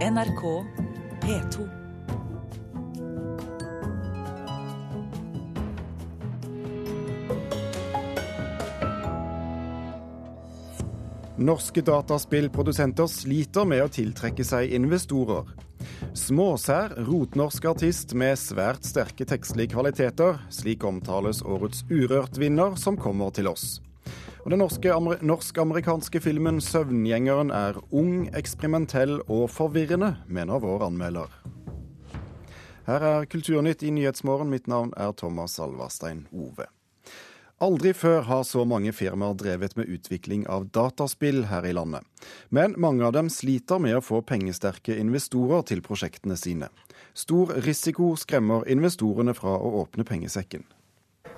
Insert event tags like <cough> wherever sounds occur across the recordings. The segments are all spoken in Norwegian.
NRK P2. Norske dataspillprodusenter sliter med å tiltrekke seg investorer. Småsær, rotnorsk artist med svært sterke tekstlige kvaliteter. Slik omtales årets Urørt-vinner, som kommer til oss. Og Den norsk-amerikanske filmen 'Søvngjengeren' er ung, eksperimentell og forvirrende, mener vår anmelder. Her er Kulturnytt i Nyhetsmorgen. Mitt navn er Thomas Alvarstein Ove. Aldri før har så mange firmaer drevet med utvikling av dataspill her i landet. Men mange av dem sliter med å få pengesterke investorer til prosjektene sine. Stor risiko skremmer investorene fra å åpne pengesekken.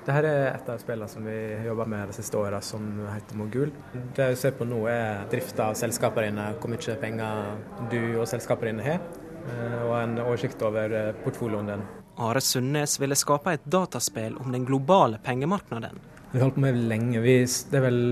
Dette er et av spillene som vi har jobba med de siste åra, som heter Mogul. Det vi ser på nå er drifta av selskapene dine, hvor mye penger du og selskapene dine har, eh, og en oversikt over eh, portfolioen din. Are Sundnes ville skape et dataspill om den globale pengemarkedet. Vi har holdt på med det lenge. Vi, det er vel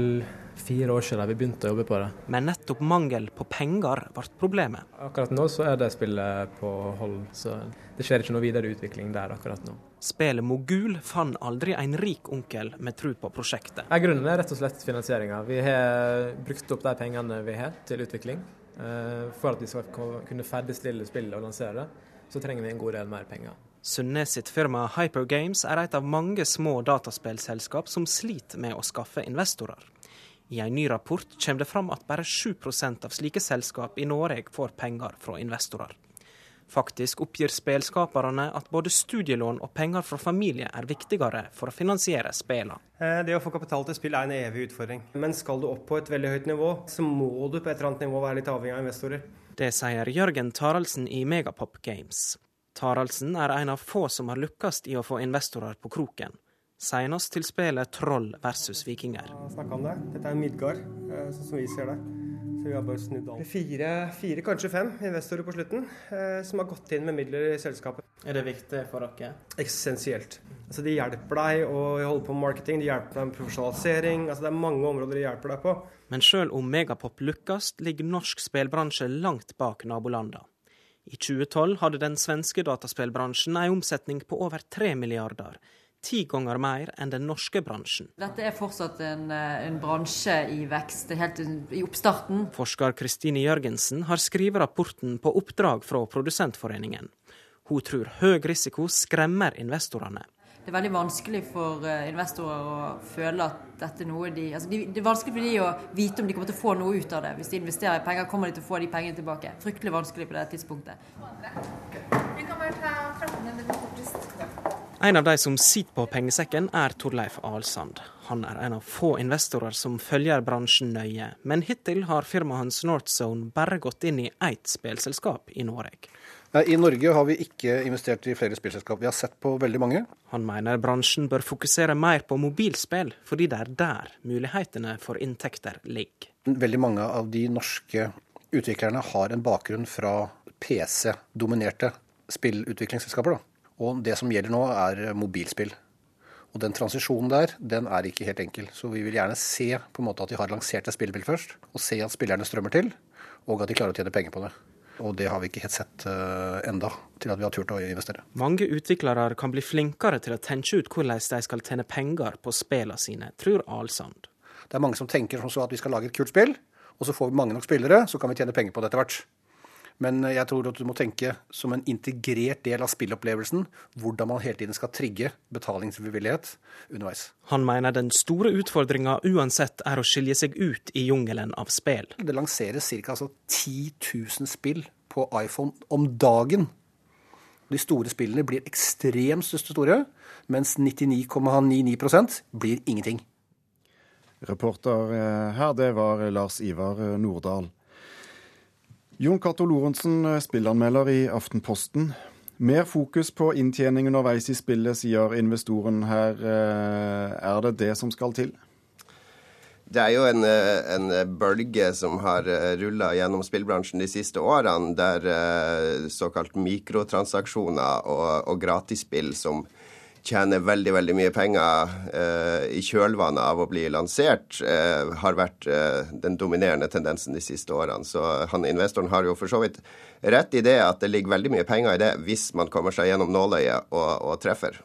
fire år siden vi begynte å jobbe på det. Men nettopp mangel på penger ble problemet. Akkurat nå så er det spillet på hold, så det skjer ikke noe videre utvikling der akkurat nå. Spillet Mogul fant aldri en rik onkel med tro på prosjektet. Ja, grunnen er rett og slett finansieringa. Vi har brukt opp de pengene vi har til utvikling. Eh, for at vi skal kunne ferdigstille spillet og lansere det, så trenger vi en god del mer penger. Sunnes sitt firma Hypergames er et av mange små dataspillselskap som sliter med å skaffe investorer. I en ny rapport kommer det fram at bare 7% av slike selskap i Norge får penger fra investorer. Faktisk oppgir spelskaperne at både studielån og penger fra familie er viktigere for å finansiere spillene. Eh, det å få kapital til spill er en evig utfordring. Men skal du opp på et veldig høyt nivå, så må du på et eller annet nivå være litt avhengig av investorer. Det sier Jørgen Taraldsen i Megapop Games. Taraldsen er en av få som har lykkes i å få investorer på kroken. Senest til spillet Troll versus vikinger. om det. Dette er Midgard, eh, sånn som vi ser det. Så vi har bare snudd alt. Fire, fire, kanskje fem investorer på slutten eh, som har gått inn med midler i selskapet. Er det viktig for dere? Essensielt. Altså, de hjelper deg å holde på med marketing, de hjelper deg med profesjonalisering. Altså, det er mange områder de hjelper deg på. Men sjøl om Megapop lykkes, ligger norsk spillbransje langt bak nabolandene. I 2012 hadde den svenske dataspillbransjen en omsetning på over 3 milliarder. Ti ganger mer enn den norske bransjen. Dette er fortsatt en, eh, en bransje i vekst, helt i oppstarten. Forsker Kristine Jørgensen har skrevet rapporten på oppdrag fra Produsentforeningen. Hun tror høy risiko skremmer investorene. Det er veldig vanskelig for eh, investorer å føle at dette er noe de altså Det er vanskelig for de å vite om de kommer til å få noe ut av det. Hvis de investerer i penger, kommer de til å få de pengene tilbake. Fryktelig vanskelig på det tidspunktet. En av de som sitter på pengesekken, er Torleif Alsand. Han er en av få investorer som følger bransjen nøye, men hittil har firmaet hans Northzone bare gått inn i ett spillselskap i Norge. I Norge har vi ikke investert i flere spillselskap. Vi har sett på veldig mange. Han mener bransjen bør fokusere mer på mobilspill, fordi det er der mulighetene for inntekter ligger. Veldig mange av de norske utviklerne har en bakgrunn fra PC-dominerte spillutviklingsselskaper. Da. Og det som gjelder nå, er mobilspill. Og den transisjonen der, den er ikke helt enkel. Så vi vil gjerne se på en måte at de har lansert et spillspill først, og se at spillerne strømmer til, og at de klarer å tjene penger på det. Og det har vi ikke helt sett uh, enda til at vi har turt å investere. Mange utviklere kan bli flinkere til å tenke ut hvordan de skal tjene penger på spillene sine, tror Alsand. Det er mange som tenker som så at vi skal lage et kult spill, og så får vi mange nok spillere, så kan vi tjene penger på det etter hvert. Men jeg tror at du må tenke som en integrert del av spillopplevelsen hvordan man hele tiden skal trigge betalingsvillighet underveis. Han mener den store utfordringa uansett er å skilje seg ut i jungelen av spill. Det lanseres ca. Altså 10 000 spill på iPhone om dagen. De store spillene blir ekstremt store, mens 99,99% blir ingenting. Reporter eh, her, det var Lars Ivar Nordahl. Jon Cato Lorentzen, eh, spillanmelder i Aftenposten. Mer fokus på inntjening underveis i spillet, sier investoren her. Eh, er det det som skal til? Det er jo en, eh, en bølge som har rulla gjennom spillbransjen de siste årene, der såkalt mikrotransaksjoner og, og gratisspill som tjener veldig veldig mye penger eh, i kjølvannet av å bli lansert, eh, har vært eh, den dominerende tendensen de siste årene. Så han investoren har jo for så vidt rett i det at det ligger veldig mye penger i det hvis man kommer seg gjennom nåløyet og, og treffer.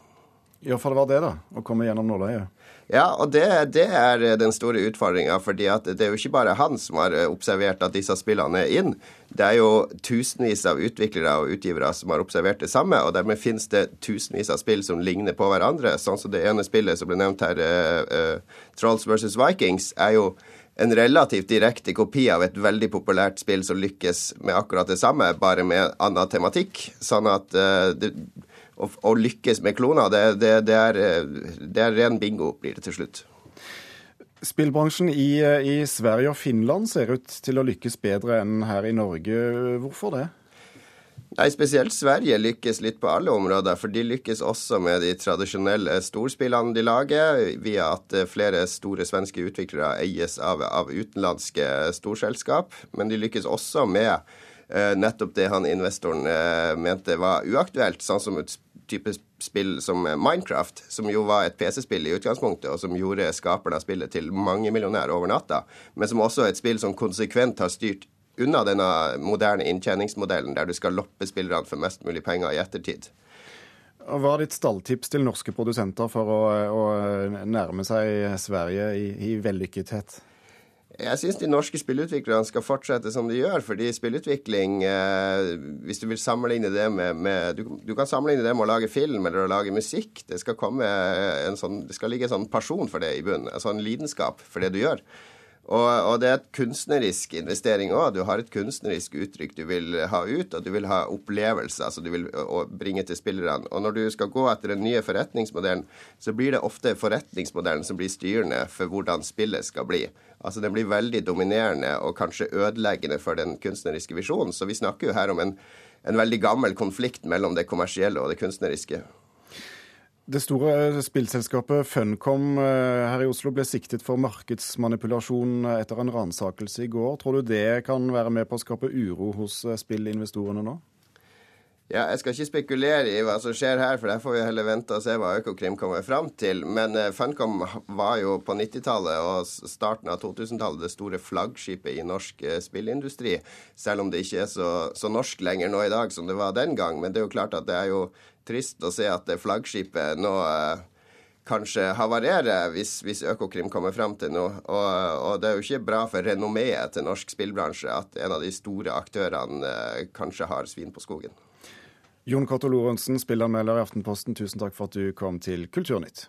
Ja, for det var det, da. Å komme gjennom nåløyet. Ja, og det, det er den store utfordringa. fordi det er jo ikke bare han som har observert at disse spillene er inn. Det er jo tusenvis av utviklere og utgivere som har observert det samme. Og dermed finnes det tusenvis av spill som ligner på hverandre. Sånn som det ene spillet som ble nevnt her, uh, uh, Trolls versus Vikings, er jo en relativt direkte kopi av et veldig populært spill som lykkes med akkurat det samme, bare med annen tematikk. Sånn at uh, det, å, å, lykkes med kloner, det, det, det, er, det, er, ren bingo, blir det til slutt. Spillbransjen i, i, Sverige og Finland ser ut til å lykkes bedre enn her i Norge. Hvorfor det? Nei, Spesielt Sverige lykkes litt på alle områder, for de lykkes også med de tradisjonelle storspillene de lager, via at flere store svenske utviklere eies av, av utenlandske storselskap. Men de lykkes også med eh, nettopp det han investoren eh, mente var uaktuelt, sånn som et type spill som Minecraft, som jo var et PC-spill i utgangspunktet, og som gjorde skaperne av spillet til mangemillionær over natta, men som også er et spill som konsekvent har styrt unna denne moderne inntjeningsmodellen, der du skal loppe spillerne for mest mulig penger i ettertid. Hva er ditt stalltips til norske produsenter for å, å nærme seg Sverige i, i vellykkethet? Jeg syns de norske spillutviklerne skal fortsette som de gjør. fordi spillutvikling, eh, hvis du vil sammenligne det med, med du, du, kan sammenligne det med å lage film eller å lage musikk. Det skal, komme en sånn, det skal ligge en sånn pasjon for det i bunnen. En sånn lidenskap for det du gjør. Og, og, det er et kunstnerisk investering òg. Du har et kunstnerisk uttrykk du vil ha ut, og du vil ha opplevelser som du vil bringe til spillerne. Og når du skal gå etter den nye forretningsmodellen, så blir det ofte forretningsmodellen som blir styrende for hvordan spillet skal bli. Altså Den blir veldig dominerende og kanskje ødeleggende for den kunstneriske visjonen. Så vi snakker jo her om en, en veldig gammel konflikt mellom det kommersielle og det kunstneriske. Det store spillselskapet Funcom eh, her i Oslo ble siktet for markedsmanipulasjon etter en ransakelse i går. Tror du det kan være med på å skape uro hos eh, spillinvestorene nå? Ja, Jeg skal ikke spekulere i hva som skjer her, for der får vi heller vente og se hva Økokrim kommer fram til. Men uh, Funcom var jo på 90-tallet og starten av 2000-tallet det store flaggskipet i norsk uh, spillindustri. Selv om det ikke er så, så, norsk lenger nå i dag som det var den gang. Men det er jo klart at det er jo trist å se at det flaggskipet nå eh, kanskje havarerer hvis, hvis, Økokrim kommer frem til noe. Og, og, det er jo ikke bra for renommeet til norsk spillbransje at en av de store aktørene eh, kanskje har svin på skogen. Jon Cato Lorentzen, spillermelder i Aftenposten, tusen takk for at du kom til Kulturnytt.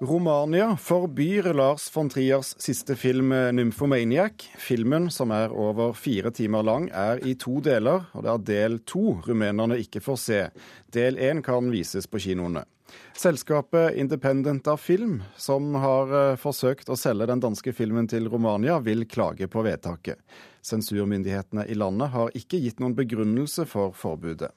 Romania forbyr Lars von Triers siste film 'Nymphomaniac'. Filmen, som er over fire timer lang, er i to deler, og det er del to rumenerne ikke får se. Del én kan vises på kinoene. Selskapet Independent av Film, som har eh, forsøkt å selge den danske filmen til Romania, vil klage på vedtaket. Sensurmyndighetene i landet har ikke gitt noen begrunnelse for forbudet.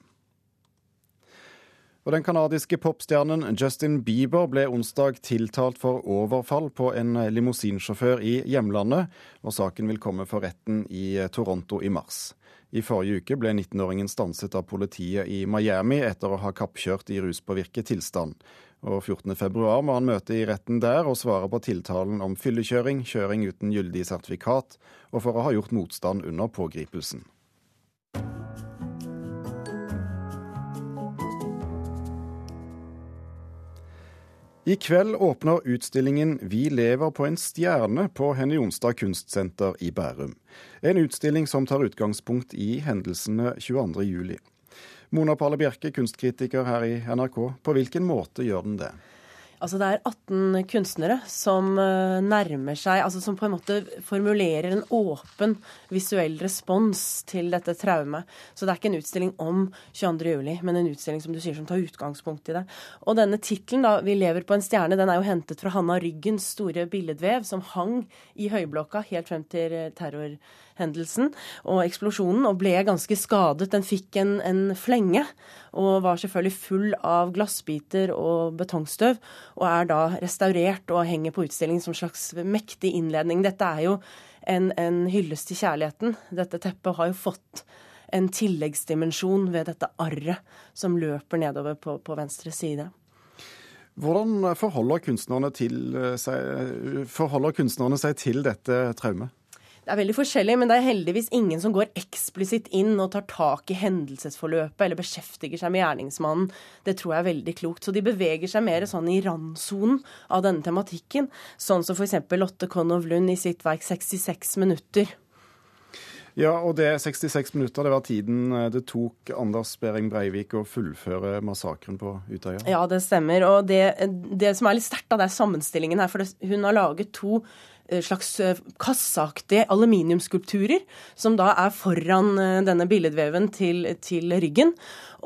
Og Den canadiske popstjernen Justin Bieber ble onsdag tiltalt for overfall på en limousinsjåfør i hjemlandet, og saken vil komme for retten i Toronto i mars. I forrige uke ble 19-åringen stanset av politiet i Miami etter å ha kappkjørt i ruspåvirket tilstand. Og 14.2 må han møte i retten der og svare på tiltalen om fyllekjøring, kjøring uten gyldig sertifikat og for å ha gjort motstand under pågripelsen. I kveld åpner utstillingen 'Vi lever på en stjerne' på Henny Jonstad kunstsenter i Bærum. En utstilling som tar utgangspunkt i hendelsene 22.07. Mona Palle Bjerke, kunstkritiker her i NRK. På hvilken måte gjør den det? Altså det er 18 kunstnere som eh, nærmer seg Altså som på en måte formulerer en åpen visuell respons til dette traumet. Så det er ikke en utstilling om 22.07, men en utstilling som du sier som tar utgangspunkt i det. Og denne tittelen, 'Vi lever på en stjerne', den er jo hentet fra Hanna Ryggens store billedvev som hang i Høyblokka helt frem til terror hendelsen og eksplosjonen og ble ganske skadet. Den fikk en, en flenge og var selvfølgelig full av glassbiter og betongstøv, og er da restaurert og henger på utstillingen som slags mektig innledning. Dette er jo en, en hyllest til kjærligheten. Dette teppet har jo fått en tilleggsdimensjon ved dette arret som løper nedover på, på venstre side. Hvordan forholder kunstnerne, til seg, forholder kunstnerne seg til dette traumet? Det er veldig forskjellig, men det er heldigvis ingen som går eksplisitt inn og tar tak i hendelsesforløpet eller beskjeftiger seg med gjerningsmannen. Det tror jeg er veldig klokt. Så de beveger seg mer sånn i randsonen av denne tematikken. Sånn som f.eks. Lotte Konow Lund i sitt verk 66 minutter. Ja, og det 66 minutter, det var tiden eh, det tok Anders Behring Breivik å fullføre massakren på Utøya? Ja, det stemmer. Og det, det som er litt sterkt, det er sammenstillingen her. For det, hun har laget to Eh, slags eh, kasseaktige aluminiumskulpturer, som da er foran eh, denne billedveven til, til ryggen.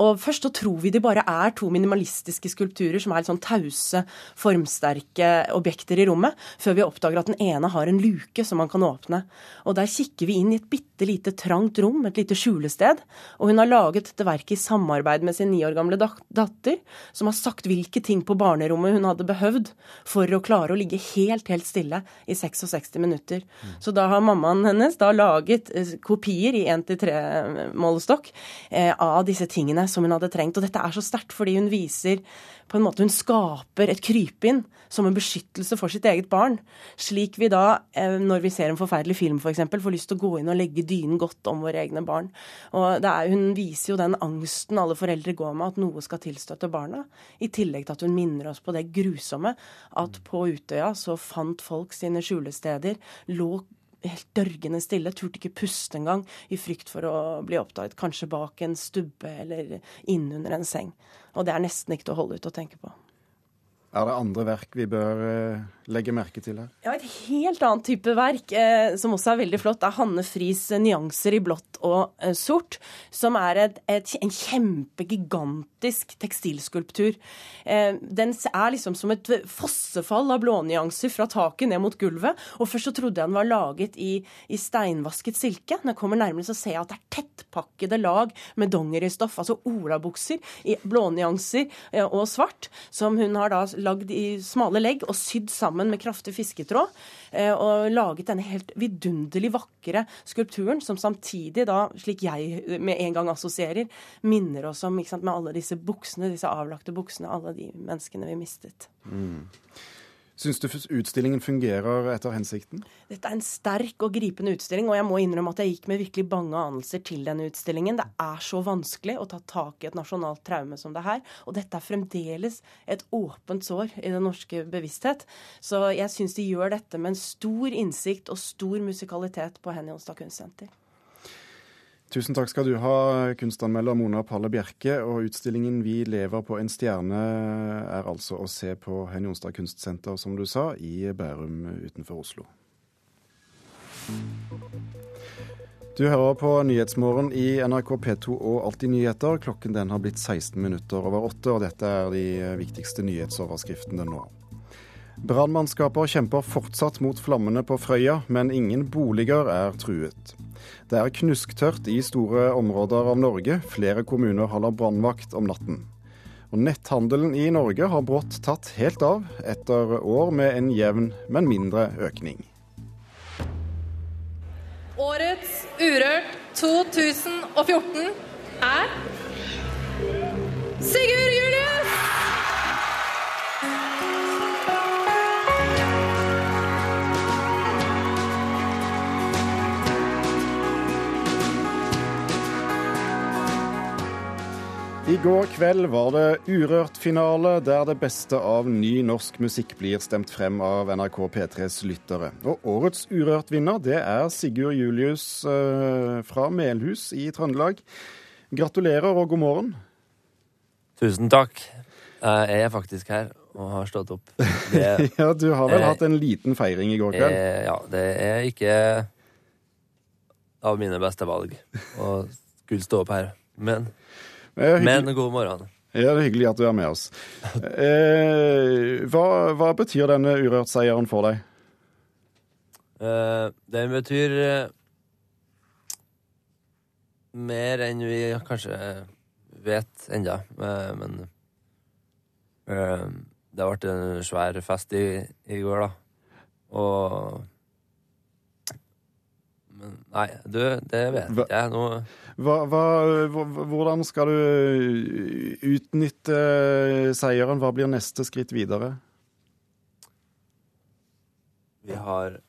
Og Først så tror vi de bare er to minimalistiske skulpturer som er litt sånn tause, formsterke objekter i rommet, før vi oppdager at den ene har en luke som man kan åpne. Og Der kikker vi inn i et bitte lite trangt rom, et lite skjulested. Og hun har laget dette verket i samarbeid med sin ni år gamle datter, som har sagt hvilke ting på barnerommet hun hadde behøvd for å klare å ligge helt, helt stille i 66 minutter. Mm. Så da har mammaen hennes da laget eh, kopier i 1-3-målestokk eh, av disse tingene som hun hadde trengt. Og dette er så sterkt fordi hun viser på en måte Hun skaper et krypinn som en beskyttelse for sitt eget barn. Slik vi da, eh, når vi ser en forferdelig film f.eks., for får lyst til å gå inn og legge dynen godt om våre egne barn. Og er, Hun viser jo den angsten alle foreldre går med, at noe skal tilstøtte barna. I tillegg til at hun minner oss på det grusomme at på Utøya så fant folk sine skjulesteder, lå helt dørgende stille, turte ikke puste engang i frykt for å bli oppdaget. Kanskje bak en stubbe eller innunder en seng. Og det er nesten ikke til å holde ut å tenke på. Er det andre verk vi bør eh, legge merke til her? Ja, Et helt annet type verk, eh, som også er veldig flott, er Hanne Friis eh, 'Nyanser i blått og eh, sort', som er et, et, en kjempegigantisk tekstilskulptur. Eh, den er liksom som et fossefall av blånyanser fra taket ned mot gulvet. Og først så trodde jeg den var laget i, i steinvasket silke. Når jeg kommer nærmere, så ser jeg at det er tettpakkede lag med dongeristoff, altså olabukser i blånyanser eh, og svart, som hun har da lagd i smale legg og sydd sammen med kraftig fisketråd. Eh, og laget denne helt vidunderlig vakre skulpturen, som samtidig da, slik jeg med en gang assosierer, minner oss om med alle disse buksene, disse avlagte buksene, alle de menneskene vi mistet. Mm. Syns du utstillingen fungerer etter hensikten? Dette er en sterk og gripende utstilling, og jeg må innrømme at jeg gikk med virkelig bange anelser til denne utstillingen. Det er så vanskelig å ta tak i et nasjonalt traume som det her. Og dette er fremdeles et åpent sår i den norske bevissthet. Så jeg syns de gjør dette med en stor innsikt og stor musikalitet på Henny Onsdag Kunstsenter. Tusen takk skal du ha, kunstanmelder Mona Palle Bjerke. Og utstillingen 'Vi lever på en stjerne' er altså å se på Hen Jonstad Kunstsenter, som du sa, i Bærum utenfor Oslo. Du hører på Nyhetsmorgen i NRK P2 og Alltid nyheter. Klokken den har blitt 16 minutter over åtte, og dette er de viktigste nyhetsoverskriftene nå. Brannmannskaper kjemper fortsatt mot flammene på Frøya, men ingen boliger er truet. Det er knusktørt i store områder av Norge. Flere kommuner holder brannvakt om natten. Og Netthandelen i Norge har brått tatt helt av, etter år med en jevn, men mindre økning. Årets Urørt 2014 er Sigurd I går kveld var det Urørt-finale, der det beste av ny norsk musikk blir stemt frem av NRK P3s lyttere. Og årets Urørt-vinner det er Sigurd Julius eh, fra Melhus i Trøndelag. Gratulerer og god morgen. Tusen takk. Jeg er faktisk her og har stått opp. Det, <laughs> ja, Du har vel eh, hatt en liten feiring i går kveld? Eh, ja, det er ikke av mine beste valg å skulle stå opp her. Men men god morgen. Ja, det er hyggelig at du er med oss. Eh, hva, hva, betyr denne Urørt-seieren for deg? Eh, den betyr eh, mer enn vi kanskje vet enda, men uh, det ble en svær fest i, i går, da. Og nei, du, det vet hva, jeg. Nå hva, hva, hvordan skal du utnytte seieren? Hva blir neste skritt videre? Vi har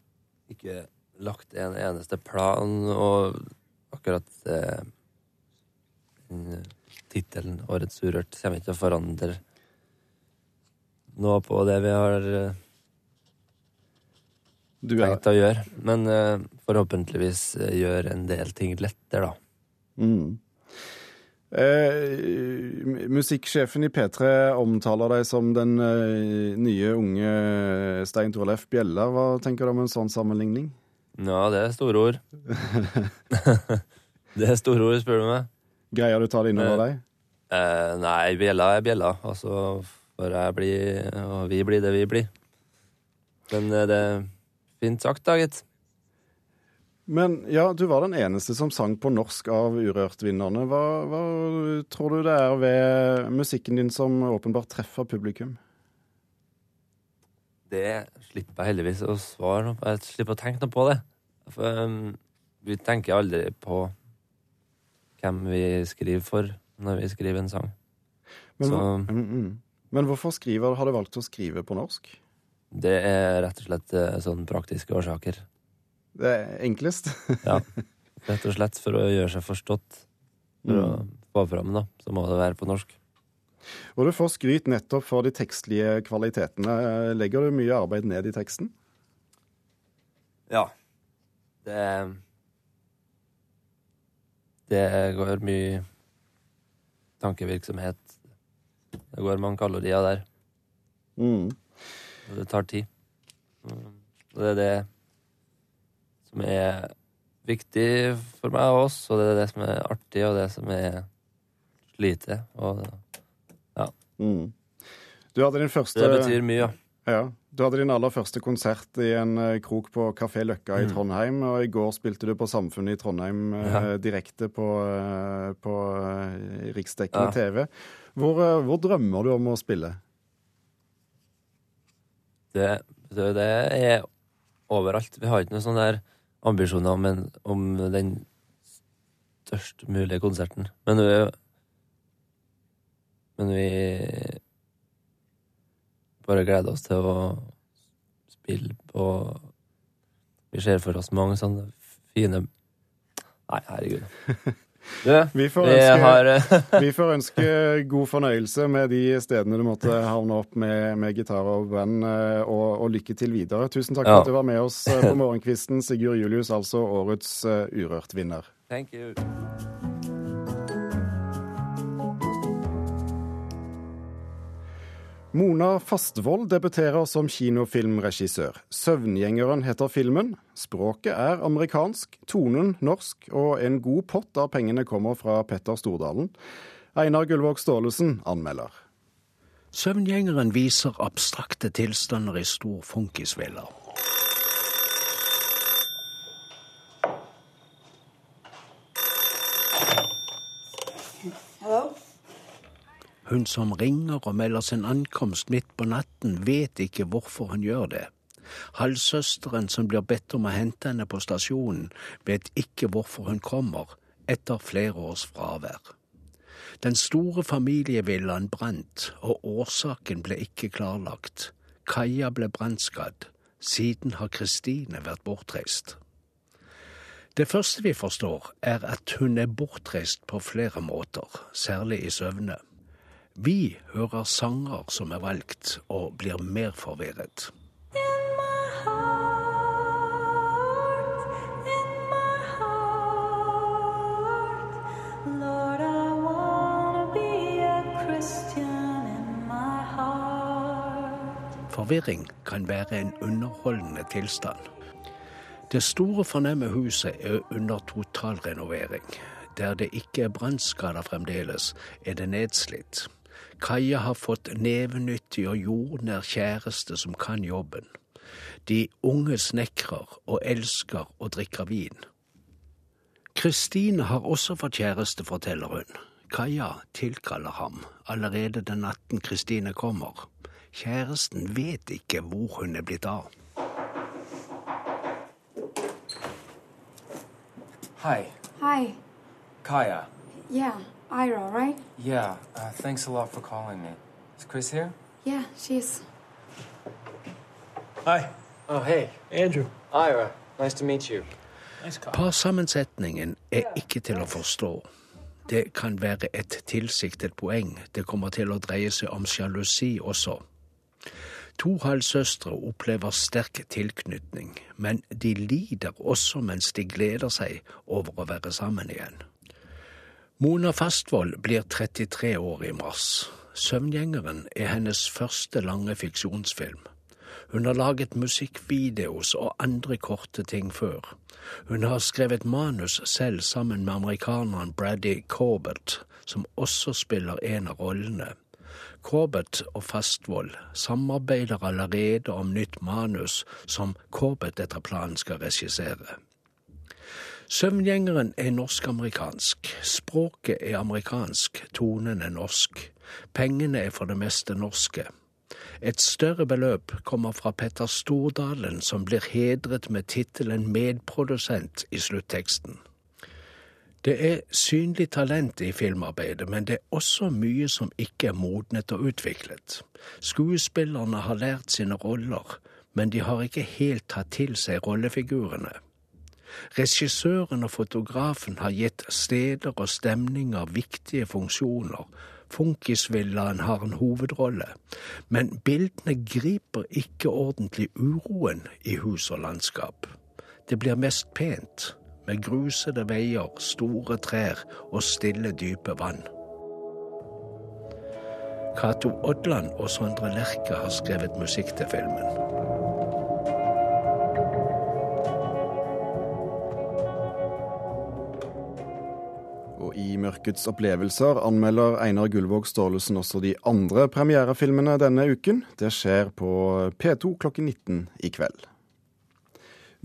ikke lagt en eneste plan, og akkurat eh, tittelen 'Årets Urørt' kommer ikke til å forandre noe på det vi har eh, tenkt å gjøre. Men uh, forhåpentligvis gjør gjøre en del ting lettere, da. Mm. Eh, musikksjefen i P3 omtaler deg som den eh, nye unge Stein Torleif Bjella. Hva tenker du om en sånn sammenligning? Ja, det er store ord. <laughs> det er store ord, spør du meg. Greier du å ta det innover deg? Eh, nei, bjella er bjella. Altså, for jeg blir, og vi blir det vi blir. Men eh, det er fint sagt, da, gitt. Men ja, du var den eneste som sang på norsk av Urørt-vinnerne. Hva, hva, tror du det er ved musikken din som åpenbart treffer publikum? Det slipper jeg heldigvis å svare noe Jeg slipper å tenke noe på det. For um, vi tenker aldri på hvem vi skriver for når vi skriver en sang. Men, Så, mm, mm. Men hvorfor skriver, har du valgt å skrive på norsk? Det er rett og slett uh, sånn praktiske årsaker. Det er enklest? <laughs> ja. Rett og slett for å gjøre seg forstått. For mm. å få fram, da, så må det være på norsk. Og du får skryt nettopp for de tekstlige kvalitetene. Legger du mye arbeid ned i teksten? Ja. Det Det går mye tankevirksomhet. Det går mange kalorier der. Mm. Det tar tid. Og det er det som er viktig for meg og oss, og det er det som er artig, og det som er lite. Og ja. Mm. Du hadde din første Det betyr mye, ja. ja. Du hadde din aller første konsert i en eh, krok på Kafé Løkka i mm. Trondheim, og i går spilte du på Samfunnet i Trondheim eh, ja. direkte på, eh, på riksdekkende ja. TV. Hvor, hvor, drømmer du om å spille? Det, det er overalt. Vi har ikke noen sånne der ambisjoner om, en, om den størst mulige konserten. Men vi, men vi bare gleder oss til å spille på Vi ser for oss mange sånne fine Nei, herregud. <laughs> Ja, vi, får ønske, har, <laughs> vi, får ønske, god fornøyelse med de stedene du måtte havne opp med, med gitar og band, eh, og, og, lykke til videre. Tusen takk ja. for at du var med oss eh, på morgenkvisten, Sigurd Julius, altså årets Urørt-vinner. Thank you. Mona Fastvold debuterer som kinofilmregissør. 'Søvngjengeren' heter filmen. Språket er amerikansk, tonen norsk, og en god pott av pengene kommer fra Petter Stordalen. Einar Gullvåg Staalesen anmelder. Søvngjengeren viser abstrakte tilstander i stor funkisvilla. Hun som ringer og melder sin ankomst midt på natten, vet ikke hvorfor hun gjør det. Halvsøsteren som blir bedt om å hente henne på stasjonen, vet ikke hvorfor hun kommer, etter flere års fravær. Den store familievillaen brant, og årsaken ble ikke klarlagt. Kaja ble brannskadd. Siden har Kristine vært bortreist. Det første vi forstår, er at hun er bortreist på flere måter, særlig i søvne. Vi hører sanger som er valgt, og blir mer forvirret. Forvirring kan være en underholdende tilstand. Det store, fornemme huset er under totalrenovering. Der det ikke er brannskader fremdeles, er det nedslitt. Kaja har fått nevenyttig og jordnær kjæreste som kan jobben. De unge snekrer og elsker å drikke vin. Kristine har også fått kjæreste, forteller hun. Kaja tilkaller ham allerede den natten Kristine kommer. Kjæresten vet ikke hvor hun er blitt av. Hei. Hei. Kaja. Ja. Yeah, Ira, right? Yeah, uh, thanks a lot for calling me. Is Chris here? Yeah, she's. Hi. Oh, hey. Andrew. Ira. Nice to meet you. Nice. Parsammensetningen er ikke til å forstå. Det kan være et tilsiktet poeng. Det kommer til å dreie seg om sjalusi også. To halvsøstre opplever sterk tilknytning, men de lider også mens de gleder seg over å være sammen igjen. Mona Fastvold blir 33 år i mars. Søvngjengeren er hennes første lange fiksjonsfilm. Hun har laget musikkvideos og andre korte ting før. Hun har skrevet manus selv sammen med amerikaneren Brady Corbett, som også spiller en av rollene. Corbett og Fastvold samarbeider allerede om nytt manus som Corbett etter planen skal regissere. Søvngjengeren er norsk-amerikansk. Språket er amerikansk, tonen er norsk. Pengene er for det meste norske. Et større beløp kommer fra Petter Stordalen, som blir hedret med tittelen medprodusent i slutteksten. Det er synlig talent i filmarbeidet, men det er også mye som ikke er modnet og utviklet. Skuespillerne har lært sine roller, men de har ikke helt tatt til seg rollefigurene. Regissøren og fotografen har gitt steder og stemninger viktige funksjoner. Funkisvillaen har en hovedrolle, men bildene griper ikke ordentlig uroen i hus og landskap. Det blir mest pent, med grusede veier, store trær og stille, dype vann. Cato Odland og Sondre Lerche har skrevet musikk til filmen. I Mørkets opplevelser anmelder Einar Gullvåg Staalesen også de andre premierefilmene denne uken. Det skjer på P2 klokken 19 i kveld.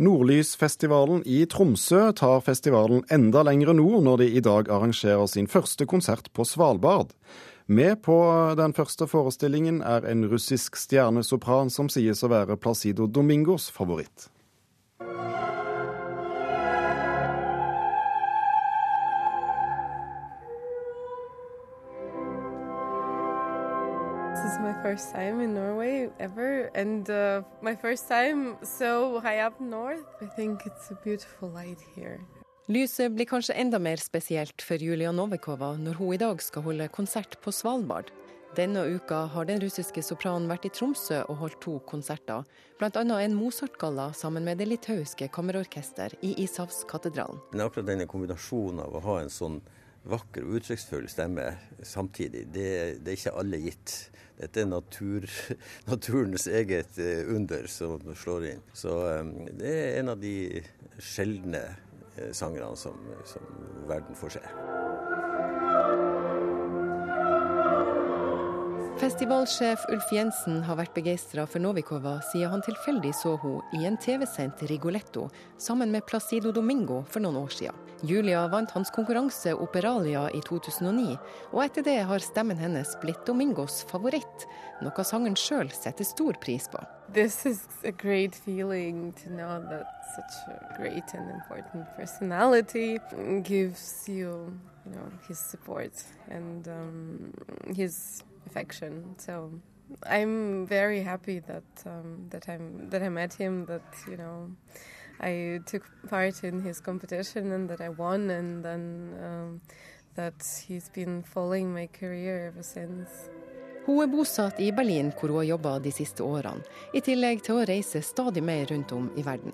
Nordlysfestivalen i Tromsø tar festivalen enda lenger nord når de i dag arrangerer sin første konsert på Svalbard. Med på den første forestillingen er en russisk stjernesopran som sies å være Placido Domingos favoritt. Is my first time in Norway ever, and uh, my first time so high up north. I think it's a beautiful light here. Lyset blir kanskje enda mer spesielt for Julia Novikova når hun i dag skal holde konsert på Svalbard. Denne uka har den russiske sopranen vært i Tromsø og holdt to konserter, bl.a. en Mozart-galla sammen med det litauiske kammerorkester i Ishavskatedralen. Men akkurat denne kombinasjonen av å ha en sånn vakker og uttrykksfull stemme samtidig, det, det er ikke alle gitt. Dette er natur, <laughs> naturens eget eh, under som slår inn. Så um, det er en av de sjeldne eh, sangerne som, som verden får se. Festivalsjef Ulf Jensen har vært begeistra for Novikova siden han tilfeldig så henne i en TV-sendt Rigoletto sammen med Placido Domingo for noen år siden. Julia vant hans konkurranse Operalia i 2009, og etter det har stemmen hennes blitt Domingos favoritt, noe sangen sjøl setter stor pris på. This is a great feeling to know that such a great and important personality gives you, you support and um, his affection. So I'm very happy that um, that I'm that I met him. That you know, I took part in his competition and that I won, and then um, that he's been following my career ever since. Hun er bosatt i Berlin, hvor hun har jobba de siste årene, i tillegg til å reise stadig mer rundt om i verden.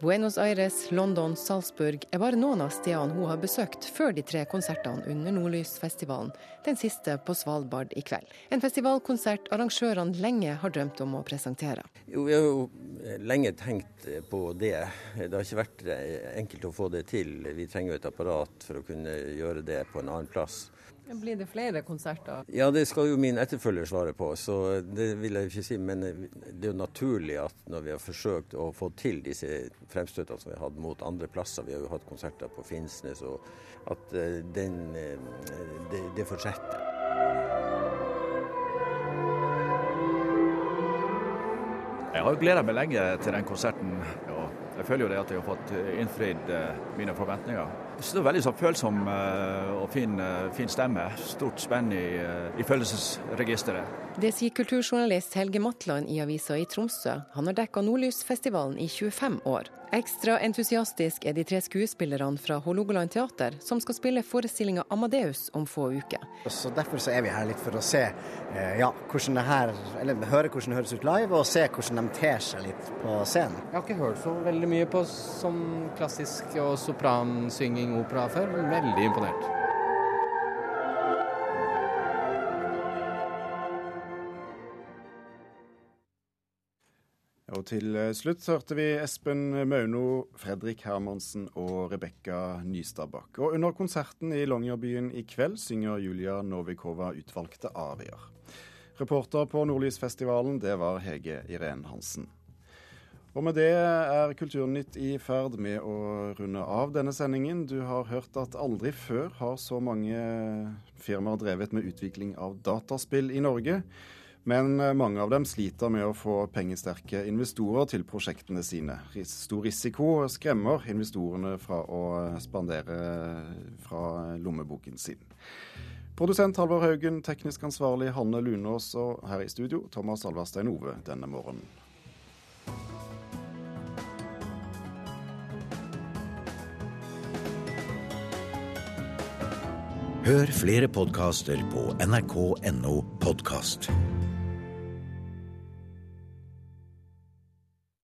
Buenos Aires, London, Salzburg er bare noen av stedene hun har besøkt før de tre konsertene under Nordlysfestivalen, den siste på Svalbard i kveld. En festivalkonsert arrangørene lenge har drømt om å presentere. Jo, vi har jo lenge tenkt på det. Det har ikke vært enkelt å få det til. Vi trenger jo et apparat for å kunne gjøre det på en annen plass. Blir det flere konserter? Ja, det skal jo min etterfølger svare på, så det vil jeg ikke si. Men det er jo naturlig at når vi har forsøkt å få til disse fremstøtene som vi har hatt mot andre plasser, vi har jo hatt konserter på Finnsnes, og at eh, den, eh, det, det fortsetter. Jeg har jo gleda meg lenge til den konserten. og Jeg føler jo det at jeg har fått innfridd eh, mine forventninger. Så det er veldig så følsom eh, og fin, eh, fin, stemme. Stort spenn i, i følelsesregisteret. Det sier kulturjournalist Helge Matland i avisa i Tromsø. Han har dekka Nordlysfestivalen i 25 år. Ekstra entusiastisk er de tre skuespillerne fra Hålogaland teater, som skal spille forestillinga 'Amadeus' om få uker. Så Derfor så er vi her litt for å se, ja, hvordan det her, eller høre hvordan det høres ut live, og se hvordan de ter seg litt på scenen. Jeg har ikke hørt så veldig mye på sånn klassisk og sopransynging opera før, men veldig imponert. Og til eh, slutt hørte vi Espen Mauno, Fredrik Hermansen og Rebekka Nystadbakk. Og under konserten i Longyearbyen i kveld synger Julia Novikova utvalgte arier. Reporter på Nordlysfestivalen, det var Hege Irén Hansen. Og med det er Kulturnytt i ferd med å runde av denne sendingen. Du har hørt at aldri før har så mange firmaer drevet med utvikling av dataspill i Norge. Men eh, mange av dem sliter med å få pengesterke investorer til prosjektene sine. Stor risiko skremmer investorene fra å spandere fra lommeboken sin. Produsent Halvor Haugen, teknisk ansvarlig Hanne Lunås og her i studio Thomas Alverstein Ove denne morgenen. Hør flere podkaster på nrk.no podkast.